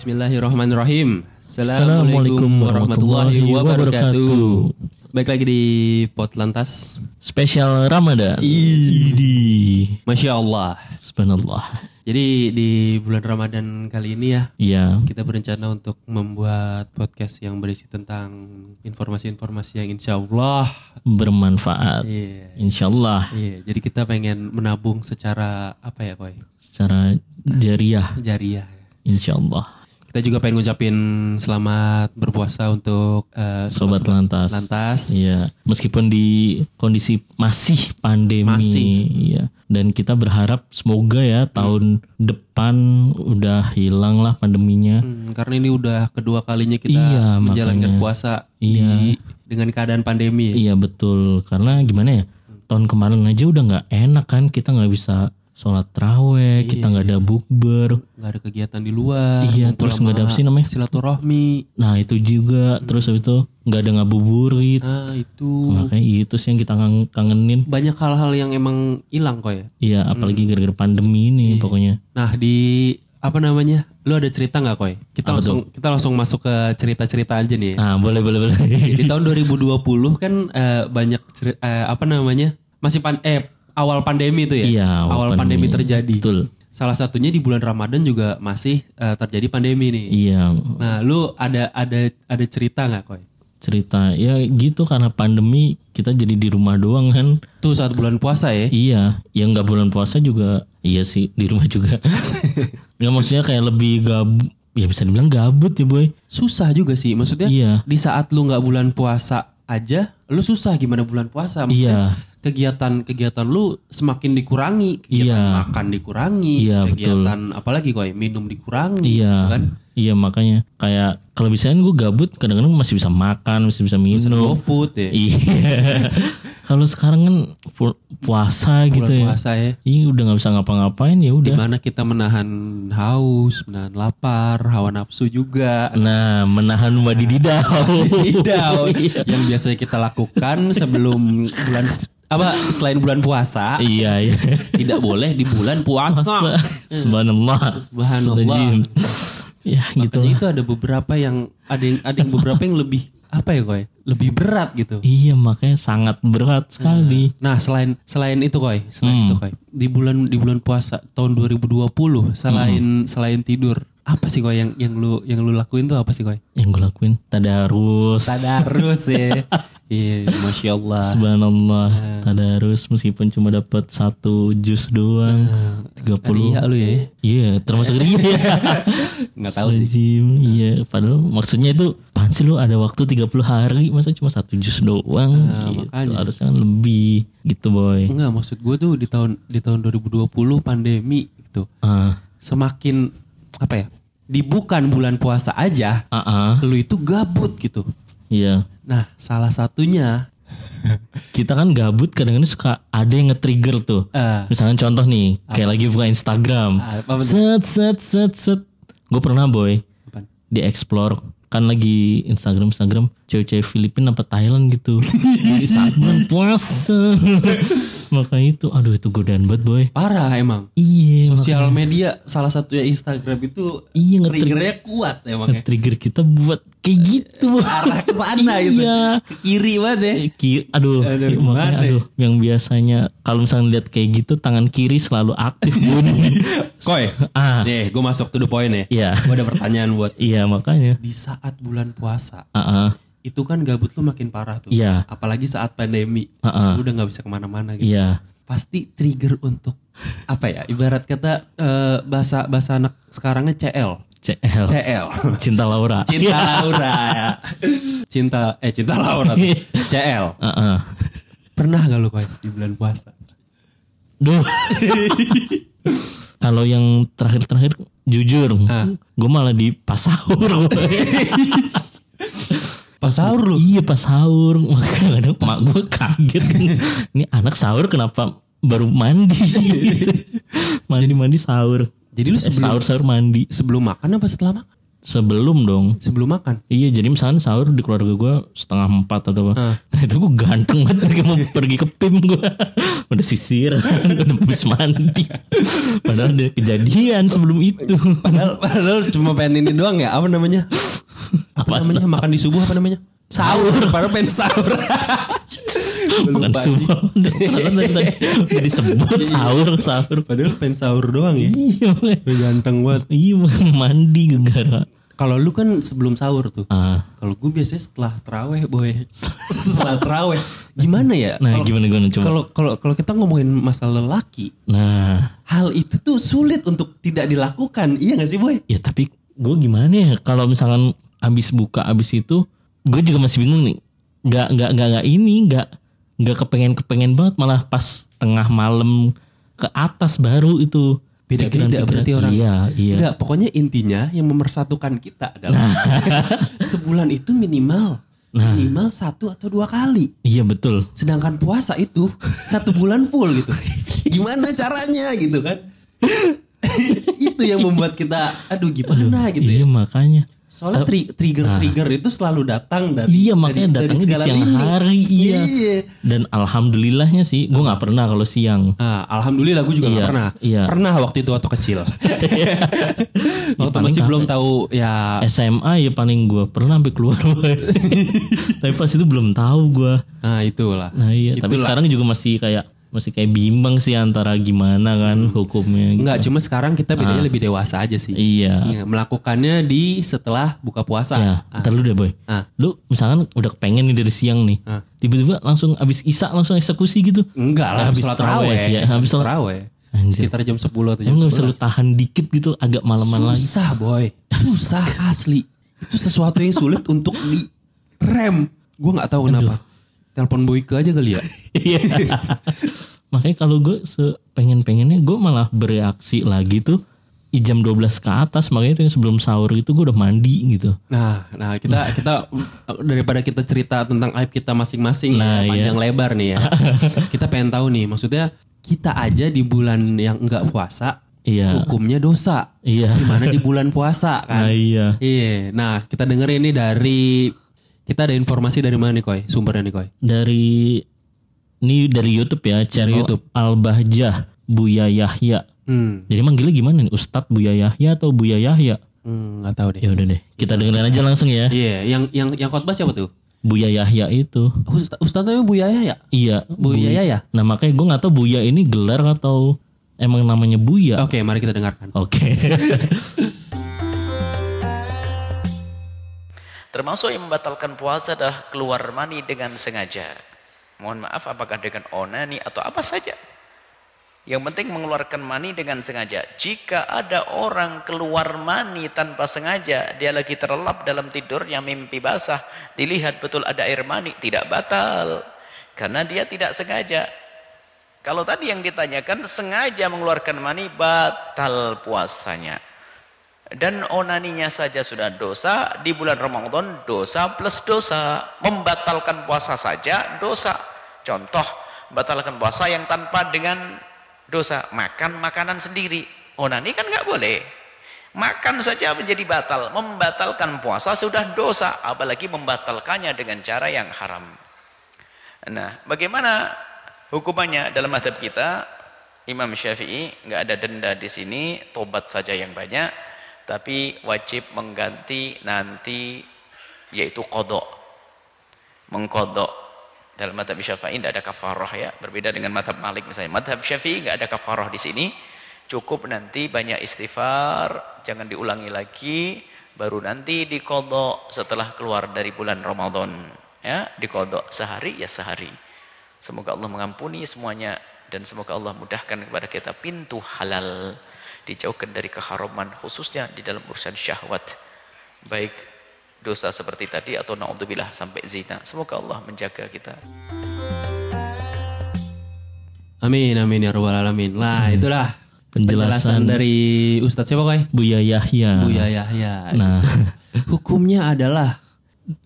Bismillahirrahmanirrahim. Assalamualaikum warahmatullahi wabarakatuh. Baik lagi di Pot Lantas. Spesial Ramadan. Idi. Masya Allah. Subhanallah. Jadi di bulan Ramadan kali ini ya Iya. kita berencana untuk membuat podcast yang berisi tentang informasi-informasi yang insya Allah, Bermanfaat. iya, Insya Allah. iya. Jadi kita pengen menabung secara apa ya, Koy? Secara jariah. Jariah. Insya Allah. Kita juga pengen ngucapin selamat berpuasa untuk eh, Sobat Lantas. Lantas. Iya. Meskipun di kondisi masih pandemi. Masih. Iya. Dan kita berharap semoga ya tahun depan udah hilang lah pandeminya. Hmm, karena ini udah kedua kalinya kita Iya, menjalankan makanya. puasa Iya. di dengan keadaan pandemi. ya. Iya betul. Karena gimana ya? Tahun kemarin aja udah nggak enak kan. Kita nggak bisa sholat terawih. Kita nggak ada bukber. nggak ada kegiatan di luar. Iya, terus nggak ada apa sih namanya? Silaturahmi. Nah itu juga terus habis itu nggak ada ngabuburit Nah itu makanya itu sih yang kita kangen- kangenin banyak hal-hal yang emang hilang kok ya. iya apalagi gara-gara pandemi ini pokoknya Nah di apa namanya? Lu ada cerita nggak koy? Kita langsung kita langsung masuk ke cerita-cerita aja nih. ya. ah boleh boleh boleh Di tahun 2020 kan eh, banyak ceri- eh, apa namanya? Masih pan eh awal pandemi itu ya. Iya, awal, awal pandemi, pandemi. terjadi. betul Salah satunya di bulan Ramadan juga masih eh, terjadi pandemi nih. iya Nah, lu ada ada ada cerita nggak koy? cerita ya gitu karena pandemi kita jadi di rumah doang kan Tuh saat bulan puasa ya. iya yang nggak bulan puasa juga iya sih di rumah juga nggak maksudnya kayak lebih gabut ya bisa dibilang gabut ya boy Susah juga sih. Maksudnya iya di saat lu nggak bulan puasa aja, lu susah gimana bulan puasa. Maksudnya iya kegiatan-kegiatan lu semakin dikurangi, kegiatan Iya. makan dikurangi, Iya, kegiatan apalagi kok minum dikurangi, Iya, kan? iya makanya kayak kalau bisa gue gabut kadang-kadang masih bisa makan, masih bisa minum. GoFood ya. Iya. kalau sekarang kan pu- puasa gitu Bulan ya. puasa ya. Iya udah nggak bisa ngapa-ngapain ya udah. Di mana kita menahan haus, menahan lapar, hawa nafsu juga. Nah, menahan wadididau. Tidak, yang biasanya kita lakukan sebelum bulan apa selain bulan puasa iya, iya. tidak boleh di bulan puasa. Subhanallah. Subhanallah. Ya gitu. Makanya itu ada beberapa yang ada yang ada yang beberapa yang lebih apa ya koy lebih berat gitu. Iya makanya sangat berat sekali. Nah selain selain itu koy selain itu koy di bulan di bulan puasa tahun 2020 selain selain tidur apa sih koy yang yang lu yang lu lakuin tuh apa sih koy? Yang gue lakuin tadarus. Tadarus ya. Iya, masya Allah. Subhanallah. Tadarus meskipun cuma dapat satu jus doang. 30 Iya lu ya. Iya, termasuk dia. Nggak tahu sih. Iya, padahal maksudnya itu apaan sih lu ada waktu 30 hari masa cuma satu jus doang. gitu. makanya. Harusnya kan lebih gitu, boy. Enggak maksud gue tuh di tahun di tahun 2020 pandemi gitu. Ah, Semakin apa ya? Di bukan bulan puasa aja, ah, ah. lu itu gabut gitu. Iya. Nah, salah satunya Kita kan gabut kadang-kadang suka ada yang nge-trigger tuh. eh Misalkan contoh nih, kayak lagi buka Instagram. apa betul? Set set set set. Gue pernah boy Apaan? di explore kan lagi Instagram Instagram cewek-cewek Filipina apa Thailand gitu di saat bulan puasa makanya itu aduh itu godaan banget boy parah emang. iya Sosial media salah satunya Instagram itu iya triggernya kuat emang ya. trigger kita buat kayak gitu boy. Arah ke sana gitu. Iya. Ke kiri banget ya. Ki- aduh, Aduh, iya, gimana makanya, ya? aduh, yang biasanya kalau misalnya lihat kayak gitu tangan kiri selalu aktif bunyi. Koy. ah, Nih, gue masuk to the point ya. iya, Gue ada pertanyaan buat iya makanya. di saat bulan puasa Ah, ah, itu kan gabut lu makin parah tuh. Iya. Apalagi saat pandemi, Ah, ah. lu udah nggak bisa ke mana-mana gitu. iya, Pasti trigger untuk apa ya? Ibarat kata eh, bahasa bahasa anak sekarangnya CL. CL, CL. cinta Laura. Cinta Laura ya. Cinta eh cinta Laura. tuh. CL. Ah, ah. Pernah gak lu koy di bulan puasa? Duh. Kalau yang terakhir-terakhir jujur, gue malah di pas sahur. Pas sahur lu. iya pas sahur, makanya kadang mak gue kaget. Ini anak sahur kenapa baru mandi? mandi mandi sahur. Jadi lu Eh, sebelum sahur sahur mandi. sebelum makan apa setelah makan? sebelum dong. sebelum makan. Iya jadi misalnya sahur di keluarga gue setengah empat atau apa. Nah itu gue ganteng banget kayak mau pergi ke PIM gue. udah sisir, udah habis mandi. Padahal ada kejadian sebelum itu. Padahal, padahal cuma pengen ini doang ya. Apa namanya? Apa, namanya? Makan di subuh apa namanya? Sahur. Padahal pengen sahur. Bukan tadi udah disebut sahur, sahur. Padahal pengen sahur doang ya. Iya, ganteng banget. iya mandi gara. Kalau lu kan sebelum sahur tuh. Ah, Kalau gue biasanya setelah teraweh boy. setelah teraweh. Gimana ya? nah Kalau- gimana gimana coba. Kalau kalau kalau kita ngomongin masalah lelaki, Nah, hal itu tuh sulit untuk tidak dilakukan. Iya gak sih boy? ya tapi gue gimana ya kalau misalkan abis buka abis itu gue juga masih bingung nih nggak nggak nggak nggak ini nggak nggak kepengen kepengen banget malah pas tengah malam ke atas baru itu Beda-beda pikiran-pikiran. berarti orang. iya iya Enggak, pokoknya intinya yang memersatukan kita adalah sebulan itu minimal minimal satu atau dua kali. iya betul Sedangkan puasa itu satu bulan full gitu. Gimana caranya gitu kan? itu yang membuat kita aduh gimana gitu ya. iya makanya Soalnya tri- trigger-trigger itu selalu datang dari Iya makanya datangnya di segala siang lini. hari iya. Iya. Dan alhamdulillahnya sih gue nggak pernah kalau siang. Nah, alhamdulillah gue juga Iya, gak pernah. iya. Pernah waktu itu waktu kecil. waktu paling masih belum tahu ya SMA ya paling gue pernah sampai keluar. Tapi pas itu belum tahu gue. Nah, itulah. Nah iya. Tapi Itulah. sekarang juga masih kayak masih kayak bimbang sih antara gimana kan hukumnya. gitu. Enggak, cuma sekarang kita bedanya lebih dewasa aja sih. Iya. Ya, melakukannya di setelah buka puasa. Ya, ntar lu deh boy. Ah. Lu misalkan udah kepengen nih dari siang nih. Ah. Tiba-tiba langsung abis isak langsung eksekusi gitu. Enggak lah, Habis habis sholat terawih, ya, habis sholat- terawih. Anjir. Sekitar jam 10 atau jam Emang gak bisa lu 11. tahan dikit gitu agak malaman lagi. Susah boy. Susah asli. Itu sesuatu yang sulit untuk di rem. Gue nggak tahu kenapa. Telepon Boyke aja kali ya. Iya. Makanya kalau gue sepengen-pengennya gue malah bereaksi lagi tuh jam 12 ke atas makanya yang sebelum sahur itu gue udah mandi gitu. Nah, nah kita kita daripada kita cerita tentang aib kita masing-masing Nah, ya, panjang iya. lebar nih ya. kita pengen tahu nih, maksudnya kita aja di bulan yang enggak puasa Iya. hukumnya dosa. Iya. Gimana di bulan puasa kan? Nah, iya. Iya. Nah, kita denger ini dari kita ada informasi dari mana nih Koy? Sumbernya nih Koy. Dari ini dari YouTube ya, channel YouTube. Al-Bahjah Buya Yahya. Hmm, Jadi manggilnya gimana nih? Ustadz Buya Yahya atau Buya Yahya? hmm, nggak tahu deh. Ya udah deh, kita dengerin aja langsung ya. Iya, yang yang yang khotbah siapa tuh? Buya Yahya itu. Ustaz Ustadznya Bu Yaya ya? Iya. Bu Yaya ya? Nah makanya gue nggak tahu Buya ini gelar atau emang namanya Buya. Oke, mari kita dengarkan. Oke. Termasuk yang membatalkan puasa adalah keluar mani dengan sengaja. Mohon maaf apakah dengan onani atau apa saja. Yang penting mengeluarkan mani dengan sengaja. Jika ada orang keluar mani tanpa sengaja, dia lagi terlelap dalam tidurnya mimpi basah, dilihat betul ada air mani, tidak batal. Karena dia tidak sengaja. Kalau tadi yang ditanyakan sengaja mengeluarkan mani, batal puasanya. Dan onaninya saja sudah dosa, di bulan Ramadan dosa plus dosa. Membatalkan puasa saja dosa. Contoh, batalkan puasa yang tanpa dengan dosa. Makan makanan sendiri. Onani kan nggak boleh. Makan saja menjadi batal. Membatalkan puasa sudah dosa. Apalagi membatalkannya dengan cara yang haram. Nah, bagaimana hukumannya dalam madhab kita? Imam Syafi'i nggak ada denda di sini, tobat saja yang banyak, tapi wajib mengganti nanti yaitu kodok, mengkodok. Dalam madhab Syafi'i tidak ada kafarah ya, berbeda dengan madhab Malik misalnya. Madhab Syafi'i nggak ada kafarah di sini, cukup nanti banyak istighfar, jangan diulangi lagi, baru nanti dikodok setelah keluar dari bulan Ramadan. Ya, dikodok sehari ya sehari. Semoga Allah mengampuni semuanya dan semoga Allah mudahkan kepada kita pintu halal dijauhkan dari keharaman khususnya di dalam urusan syahwat baik dosa seperti tadi atau naudzubillah sampai zina semoga Allah menjaga kita Amin amin ya rabbal alamin. Lah, itulah Penjelasan. dari Ustadz siapa Koy? Buya Yahya. Buya Yahya. Nah, Hukumnya adalah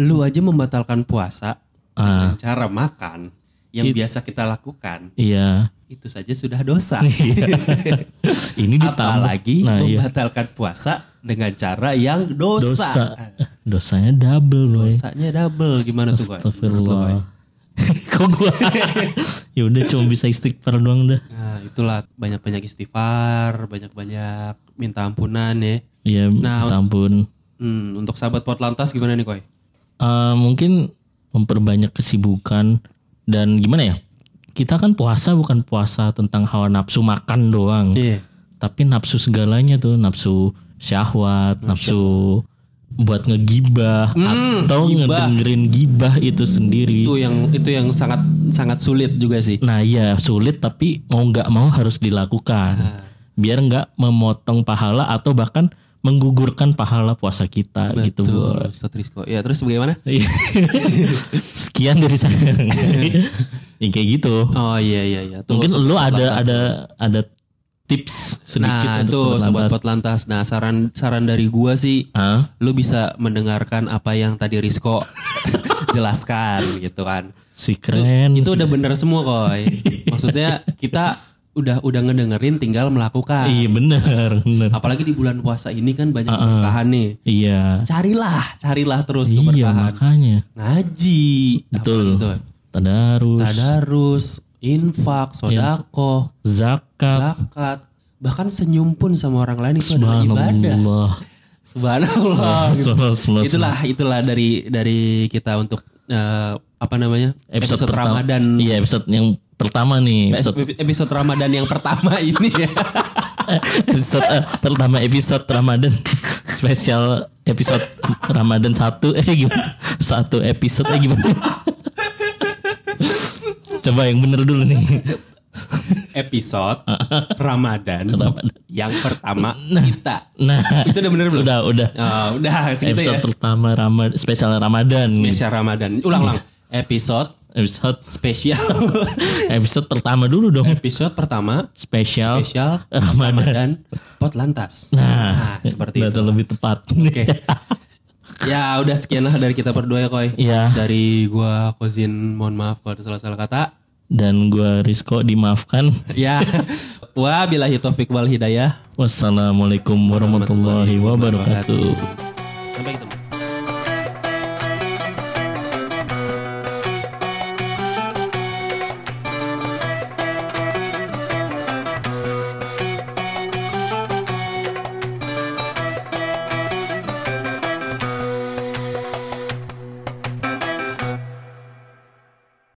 lu aja membatalkan puasa ah, dengan cara makan yang biasa kita lakukan. iya. Itu saja sudah dosa. Ini ditambah Apalagi Nah, iya. membatalkan puasa dengan cara yang dosa. dosa. Dosanya double, boy. Dosanya double gimana tuh, Koy? Astagfirullah. Kok gua? ya udah cuma bisa istighfar doang dah. Nah, itulah banyak-banyak istighfar, banyak-banyak minta ampunan ya. Iya, Nah, minta ampun. Hmm, untuk sahabat pot lantas gimana nih, Koy? Eh, mungkin memperbanyak kesibukan dan gimana ya? Kita kan puasa bukan puasa tentang hawa nafsu makan doang. Iya. Tapi nafsu segalanya tuh, nafsu syahwat, nafsu buat ngegibah atau Hmm, gibah. ngedengerin gibah itu sendiri. Itu yang itu yang sangat sangat sulit juga sih. Nah iya sulit tapi mau nggak mau harus dilakukan biar nggak memotong pahala atau bahkan menggugurkan pahala puasa kita gitu. Tuh, Ustadz Rizko. Ya, terus bagaimana? Iya. Sekian dari saya. ya, kayak gitu. Oh iya iya iya. Tuh, Mungkin lu ada Lantas. ada ada tips sedikit Nah, untuk itu sobat sobat lantas. pot lantas. Nah, saran saran dari gua sih Hah? lu bisa mendengarkan apa yang tadi Rizko jelaskan gitu kan. Si keren. Itu udah bener semua koy. Maksudnya kita udah udah ngedengerin tinggal melakukan. Iya bener. Apalagi di bulan puasa ini kan banyak keberkahan nih. Iya. Carilah, carilah terus Iya keberkahan. makanya. Ngaji, Betul. Apa itu? Tadarus, Tadarus, infak, sodako, zakat, zakat, bahkan senyum pun sama orang lain itu adalah ibadah. subhanallah. Subhanallah. gitu. Subhanallah. Itulah itulah dari dari kita untuk eh, apa namanya Episode, episode, Ramadan Iya episode yang pertama nih. Episode, episode Ramadan yang pertama ini ya. episode eh, pertama episode Ramadan spesial episode Ramadan satu eh gimana? Satu episode eh gimana? Coba yang bener dulu nih. episode Ramadan, Ramadan. yang pertama kita. Nah, Itu udah bener belum? udah udah. Oh, udah segitu episode ya. pertama Ramadan spesial Ramadan. Spesial Ramadan. Ulang-ulang. Episode Episode spesial. episode pertama dulu dong. episode pertama Spesial, spesial Ramadan. Ramadan pot lantas. Nah, seperti udah itu. lebih tepat. Oke. Ya udah sekian lah dari kita berdua ya Koy. Iya. Dari gua Kozin mohon maaf kalau ada salah-salah kata. Dan gua Rizko dimaafkan. Ya. Wabillahi taufik wal hidayah. Wassalamualaikum warahmatullahi wabarakatuh.